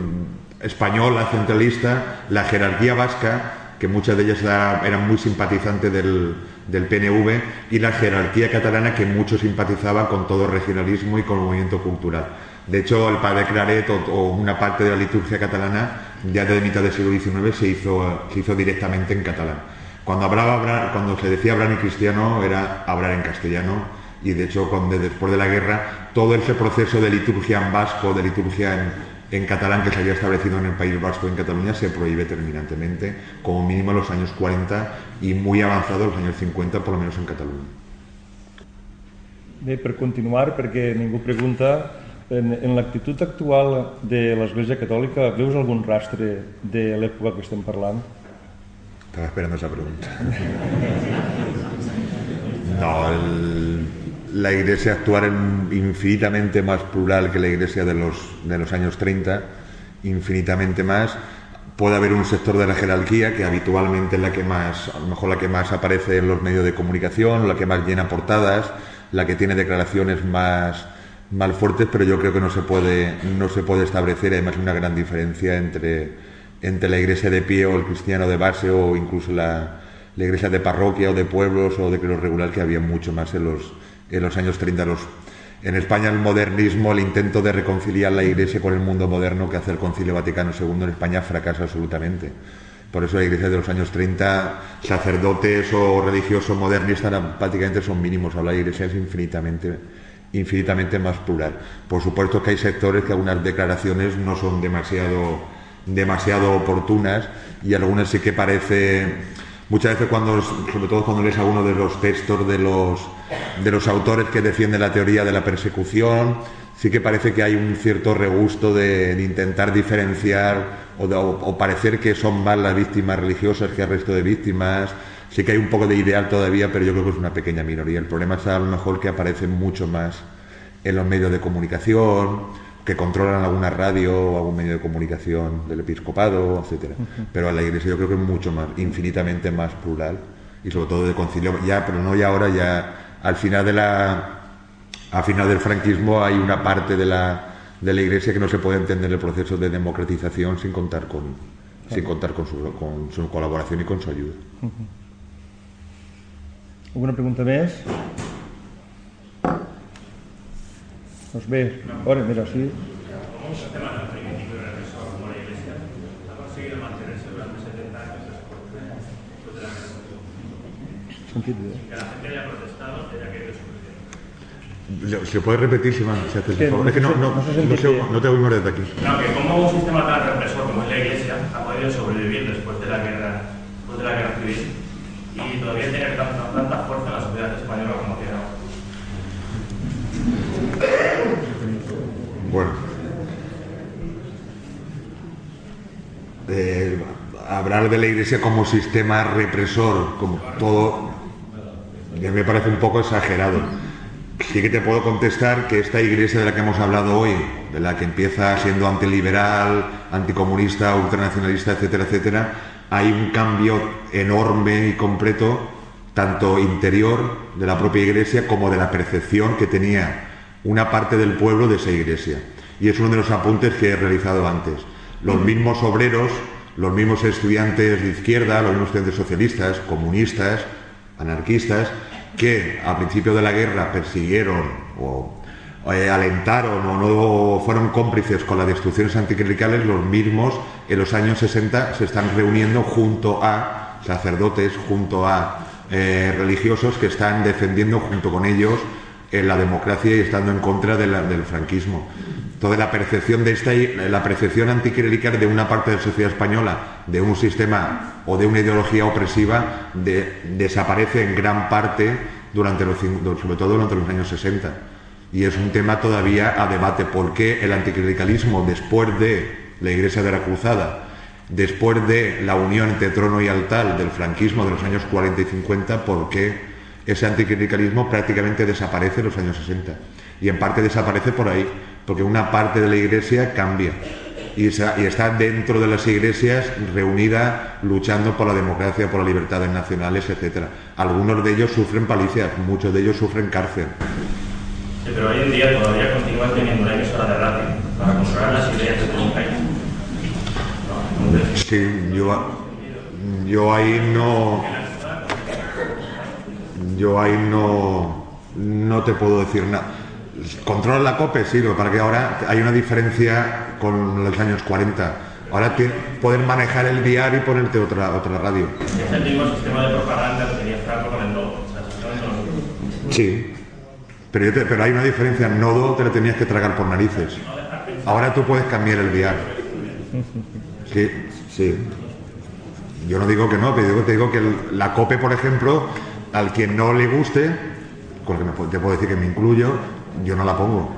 A: español, la centralista, la jerarquía vasca, que muchas de ellas eran muy simpatizantes del, del PNV, y la jerarquía catalana, que mucho simpatizaba con todo el regionalismo y con el movimiento cultural. De hecho, el padre Claret o, una parte de la liturgia catalana ya desde mitad del siglo XIX se hizo, se hizo directamente en catalán. Cuando, hablaba, cuando se decía hablar en cristiano era hablar en castellano y de hecho cuando, después de la guerra todo ese proceso de liturgia en vasco, de liturgia en, catalán que se había establecido en el País Vasco, en Cataluña, se prohíbe terminantemente, como mínimo en los años 40 y muy avanzado los años 50, por lo menos en Cataluña.
B: Bé, continuar, perquè ningú pregunta, En, en l'actitud actual de l'Església Catòlica, veus algun rastre de l'època que estem parlant?
A: Estaba esperando esa pregunta. *laughs* No, el, la iglesia actual es infinitamente más plural que la iglesia de los, de los años 30, infinitamente más. Puede haber un sector de la jerarquía que habitualmente es la que más, a lo mejor la que más aparece en los medios de comunicación, la que más llena portadas, la que tiene declaraciones más, mal fuertes, pero yo creo que no se puede, no se puede establecer además una gran diferencia entre, entre la iglesia de pie o el cristiano de base o incluso la, iglesia de parroquia o de pueblos o de lo regular que había mucho más en los, en los años 30. Los, en España el modernismo, el intento de reconciliar la iglesia con el mundo moderno que hace el Concilio Vaticano II en España fracasa absolutamente. Por eso la iglesia de los años 30, sacerdotes o religiosos modernistas prácticamente son mínimos. Ahora la iglesia es infinitamente infinitamente más plural. Por supuesto que hay sectores que algunas declaraciones no son demasiado, demasiado oportunas y algunas sí que parece, muchas veces cuando, sobre todo cuando lees alguno de los textos de los, de los autores que defienden la teoría de la persecución, sí que parece que hay un cierto regusto de, intentar diferenciar o, o, parecer que son más las víctimas religiosas que el resto de víctimas Sí que hay un poco de ideal todavía, pero yo creo que es una pequeña minoría. El problema es a lo mejor que aparecen mucho más en los medios de comunicación, que controlan alguna radio o algún medio de comunicación del episcopado, etcétera. Pero a la iglesia yo creo que es mucho más, infinitamente más plural y sobre todo de concilio, ya, pero no ya ahora, ya al final de la al final del franquismo hay una parte de la, de la Iglesia que no se puede entender el proceso de democratización sin contar con, sin contar con su, con su colaboración y con su ayuda.
B: Alguna pregunta més? Doncs bé, ara, mira, sí.
E: ¿Cómo un sistema tan primitivo y represor como la Iglesia ha conseguido mantenerse durante 70 años después de, después de la guerra civil?
B: Sentit bé.
E: Que la gente haya protestado.
A: ¿Se puede repetir, si me si haces el
B: Que
A: favor? Es que no, no,
B: no
A: no, sé- no te oímos desde aquí.
E: No, que como un sistema tan represor como es la Iglesia ha podido sobrevivir después de la guerra, después de la guerra civil y todavía tener tanta, fuerza en la sociedad española como tiene ahora.
A: Bueno. Eh, hablar de la Iglesia como sistema represor, como todo, ya me parece un poco exagerado. Sí que te puedo contestar que esta Iglesia de la que hemos hablado hoy, de la que empieza siendo antiliberal, anticomunista, ultranacionalista, etcétera, etcétera, hay un cambio enorme y completo, tanto interior de la propia Iglesia como de la percepción que tenía una parte del pueblo de esa iglesia. Y es uno de los apuntes que he realizado antes. Los mismos obreros, los mismos estudiantes de izquierda, los mismos estudiantes socialistas, comunistas, anarquistas, que a principio de la guerra persiguieron o eh, alentaron o no fueron cómplices con las destrucciones anticlericales, los mismos en los años 60 se están reuniendo junto a sacerdotes, junto a eh, religiosos que están defendiendo junto con ellos en la democracia y estando en contra del franquismo. Toda la percepción de esta, la percepción anticlerical de una parte de la sociedad española, de un sistema o de una ideología opresiva, de- desaparece en gran parte durante los, sobre todo durante los años 60. Y es un tema todavía a debate. ¿Por qué el anticlericalismo, después de la Iglesia de la Cruzada, después de la unión entre trono y altar del franquismo de los años 40 y 50, por qué ese anticlericalismo prácticamente desaparece en los años 60? Y en parte desaparece por ahí, porque una parte de la Iglesia cambia y, está dentro de las iglesias reunida luchando por la democracia, por las libertades nacionales, etcétera. Algunos de ellos sufren palicias, muchos de ellos sufren cárcel.
E: Sí, pero hoy en día todavía continúan teniendo una emisora de radio para controlar las ideas de todo un país. ¿No? Entonces,
A: Sí, yo, yo ahí no. Yo ahí no, no te puedo decir nada. Controla la COPE, sí, lo para que ahora hay una diferencia con los años 40. Ahora ti- poder manejar el diario y ponerte otra, otra radio.
E: es el mismo sistema de propaganda que tenía Franco con el nodo.
A: Sí, pero, yo te- pero hay una diferencia. En nodo te lo tenías que tragar por narices. Ahora tú puedes cambiar el diario. *laughs* Sí, sí. Yo no digo que no, pero te digo que el- la COPE, por ejemplo, al quien no le guste, con lo que te puedo decir que me incluyo, yo no la pongo.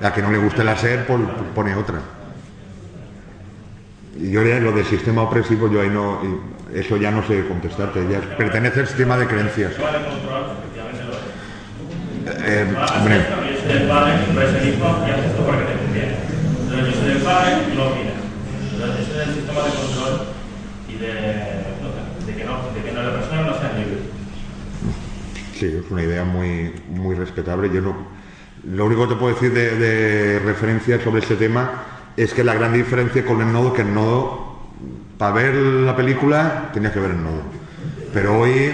A: A que no le guste la SER, pon- pone otra. Y yo ya lo del sistema opresivo, yo ahí no, eso ya no sé contestarte, ya pertenece al sistema de creencias.
E: sistema de control, efectivamente lo es.
A: Eh,
E: Haces
A: hombre,
E: yo soy del padre, tú eres el sistema de control y de, de que, no, de que no, la persona no.
A: Sí, es una idea muy, muy respetable. Yo no, lo único que te puedo decir de, de referencia sobre este tema es que la gran diferencia con el nodo, que el nodo, para ver la película, tenías que ver el nodo. Pero hoy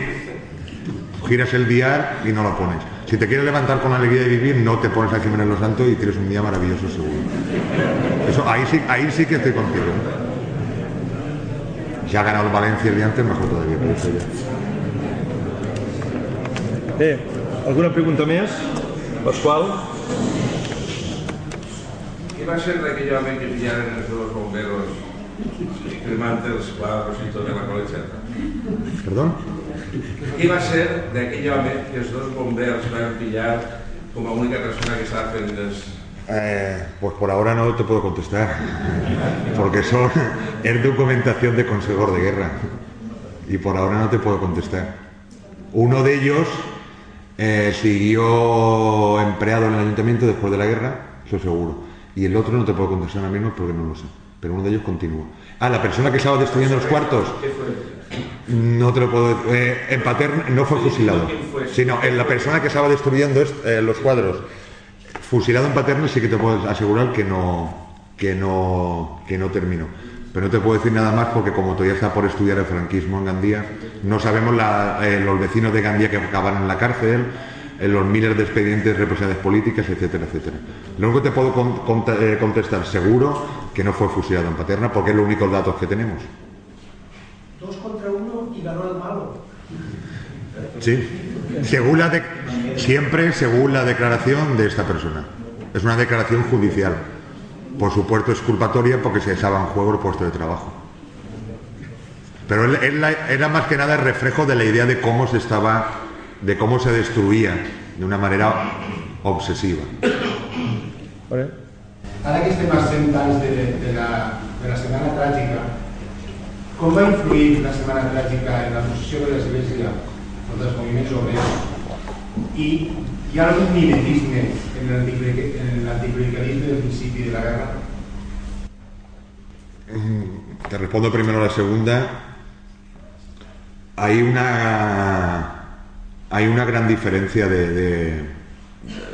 A: giras el día y no lo pones. Si te quieres levantar con la alegría de vivir, no te pones a Jiménez Los Santos y tienes un día maravilloso seguro. Eso, ahí sí, ahí sí que estoy contigo. Si ha ganado el Valencia el día antes, mejor todavía, pero eso ya.
B: Bé, alguna pregunta més? Pasqual?
F: ¿Qué va a ser de aquell home que pillaron els dos bomberos cremant els quadros i tot en la colletxeta?
A: ¿Perdón?
F: Què va ser d'aquell home que els dos bombers van pillar com a única persona que estava fent les...
A: Eh, pues por ahora no te puedo contestar, porque son es documentación de consejos de guerra y por ahora no te puedo contestar. Uno de ellos eh, siguió empleado en el ayuntamiento después de la guerra, eso seguro, y el otro no te puedo contestar ahora mismo porque no lo sé, pero uno de ellos continuó. Ah, la persona que estaba destruyendo los cuartos? No te lo puedo decir. Eh, en Paterna no fue fusilado. Sino en la persona que estaba destruyendo est- eh, los cuadros. Fusilado en Paterna sí que te puedo asegurar que no, que no, que no terminó. Pero no te puedo decir nada más porque como todavía está por estudiar el franquismo en Gandía, no sabemos la- eh, los vecinos de Gandía que acabaron en la cárcel, eh, los miles de expedientes de represalias políticas, etcétera, etcétera. Lo único que te puedo con- eh, contestar seguro que no fue fusilado en Paterna porque es los únicos datos que tenemos.
D: Dos contra uno y ganó el malo.
A: Sí. Según la de- siempre según la declaración de esta persona. Es una declaración judicial. Por supuesto es culpatoria porque se echaba en juego el puesto de trabajo. Pero él- él la- era más que nada el reflejo de la idea de cómo se estaba, de cómo se destruía de una manera obsesiva.
G: Ara que estem a 100 anys de, de, la, de la Setmana Tràgica, com va influir la Setmana Tràgica en la posició de l'Església I hi ha algun mimetisme en en l'anticlericalisme del principi de la guerra?
A: Te respondo primero a la segunda. Hay una hay una gran diferencia de, de-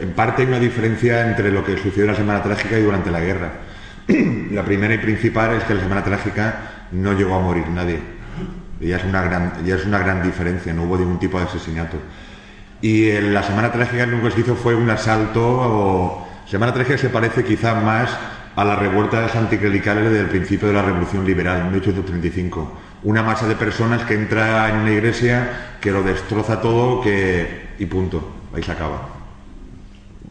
A: en parte hay una diferencia entre lo que sucedió en la Semana Trágica y durante la guerra. *clears throat* La primera y principal es que en la Semana Trágica no llegó a morir nadie. Ya es una gran, ya es una gran diferencia, no hubo ningún tipo de asesinato. Y en la Semana Trágica lo que se hizo fue un asalto. Semana Trágica se parece quizá más a las revueltas anticlericales del principio de la Revolución Liberal, en 1835. Una masa de personas que entra en una iglesia, que lo destroza todo que... y punto, ahí se acaba.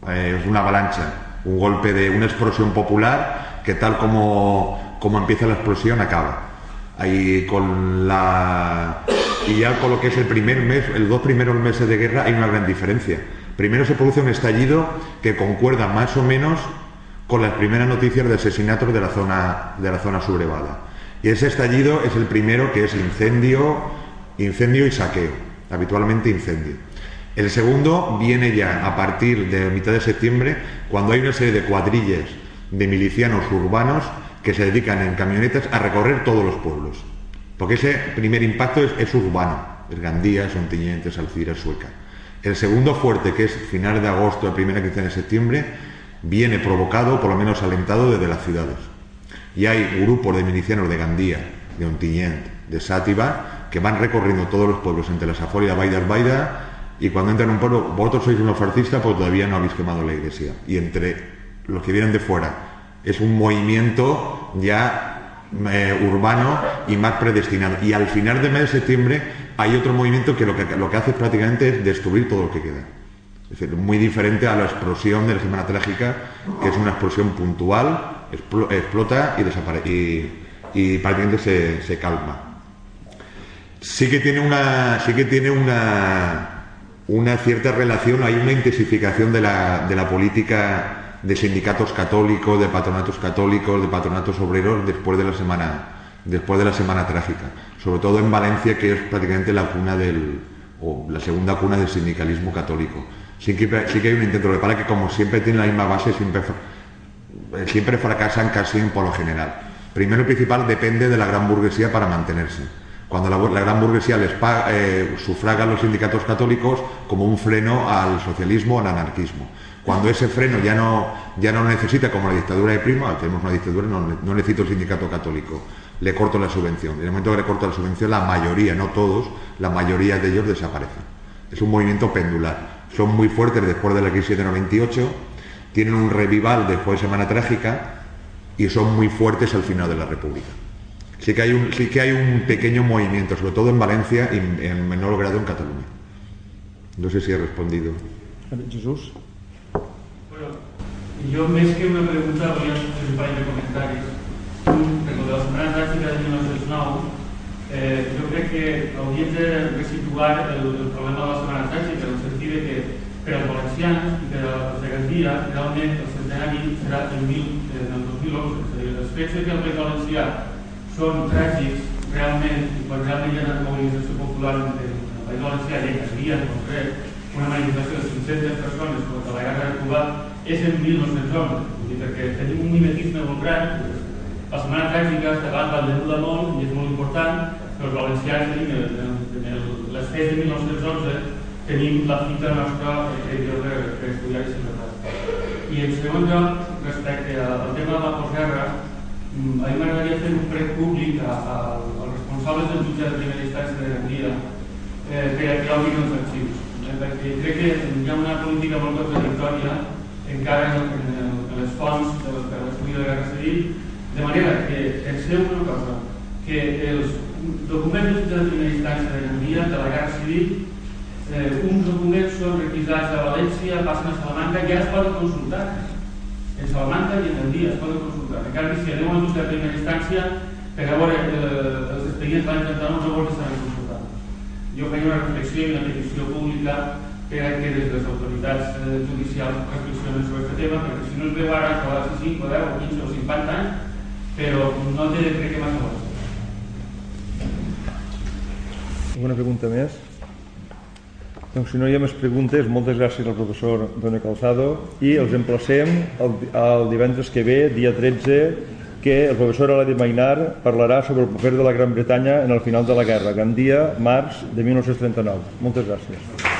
A: Eh, es una avalancha, un golpe de una explosión popular que tal como, como empieza la explosión acaba. Ahí con la y ya con lo que es el primer mes, los dos primeros meses de guerra hay una gran diferencia. Primero se produce un estallido que concuerda más o menos con las primeras noticias de asesinatos de la zona de la zona sublevada. Y ese estallido es el primero que es incendio, incendio y saqueo, habitualmente incendio. El segundo viene ya a partir de mitad de septiembre, cuando hay una serie de cuadrillas de milicianos urbanos que se dedican en camionetas a recorrer todos los pueblos. Porque ese primer impacto es, es urbano, es Gandía, Sontiñentes, Alcira, Sueca. El segundo fuerte, que es finales de agosto, la primera quincena de septiembre, viene provocado, por lo menos alentado, desde las ciudades. Y hay grupos de milicianos de Gandía, de Ontinyent, de Sátiva, que van recorriendo todos los pueblos entre la Safor y la Baida Baida, y cuando entran en un pueblo, vosotros sois unos fascistas, pues todavía no habéis quemado la iglesia. Y entre los que vienen de fuera, es un movimiento ya eh, urbano y más predestinado. Y al final del mes de septiembre hay otro movimiento que lo que, lo que hace prácticamente es destruir todo lo que queda. Es decir, muy diferente a la explosión de la Semana Trágica, que es una explosión puntual, explo- explota y, desapare- y, y prácticamente se, se calma. Sí que tiene una, sí que tiene una, una cierta relación, hay una intensificación de la, de la política de sindicatos católicos, de patronatos católicos, de patronatos obreros después de la semana, después de la semana trágica, sobre todo en Valencia, que es prácticamente la cuna del, segunda cuna del sindicalismo católico. Sí que, sí que hay un intento, lo que que como siempre tiene la misma base, siempre, eh, fracasan casi por lo general. Primero y principal depende de la gran burguesía para mantenerse. Cuando la gran burguesía les paga, eh, sufraga a los sindicatos católicos como un freno al socialismo, al anarquismo. Cuando ese freno ya no, ya no necesita, como la dictadura de Primo, tenemos una dictadura, no, ne- no necesito el sindicato católico, le corto la subvención. En el momento que le corto la subvención, la mayoría, no todos, la mayoría de ellos desaparecen. Es un movimiento pendular. Son muy fuertes después de la crisis de 98, tienen un revival después de Semana Trágica y son muy fuertes al final de la República. Sí que hay un, sí que hay un pequeño movimiento, sobre todo en Valencia y en menor grado en Cataluña. No sé si he respondido.
B: Jesús?
D: Jo més que una pregunta volia fer un parell de comentaris. Un, la setmana tràgica de 1909, eh, jo crec que hauríem de resituar el, el problema de la setmana tràgica, en el sentit de que per als valencians i per als de Gandia, realment el centenari serà el, mil, eh, el 2011. És a dir, els fets que el País Valencià són tràgics realment, i quan realment hi ha una mobilització popular en el País Valencià i a Gandia en concret, una manifestació de 500 persones contra la guerra de Cuba és en 1911, vull dir, perquè tenim un mimetisme molt gran. La setmana tràgica està davant del de molt i és molt important, però els valencians tenim en, en, en el, les fes de 1911 tenim la fita nostra per, per estudiar i ser I en segon lloc, respecte al tema de la postguerra, mm, a mi m'agradaria fer un prec públic als responsables del jutge de primera instància de Gandia eh, per a que obrin els arxius. Eh, perquè crec que hi ha una política molt contradictòria encara en, en, en les fonts de, de l'estudi de la Guerra Civil, de manera que penseu una cosa, que els documents de primera instància de Gandia, de la Guerra Civil, eh, uns documents són requisats a València, passen a Salamanca ja es poden consultar. En Salamanca i en Gandia es poden consultar. En canvi, si aneu jutge de primera instància, per a veure eh, els expedients l'any 39 no vols estar consultant. Jo feia una reflexió i una petició pública que que des de les autoritats eh, judicials reflexionen sobre aquest tema, perquè si no es veu ara, que a 5 o 10 o 15 o 50 anys, però no té crec que massa bo.
B: Alguna pregunta més? Doncs si no hi ha més preguntes, moltes gràcies al professor Dona Calzado i els emplacem el, el divendres que ve, dia 13, que el professor Aladi Mainar parlarà sobre el paper de la Gran Bretanya en el final de la guerra, Gandia, març de 1939. Moltes gràcies.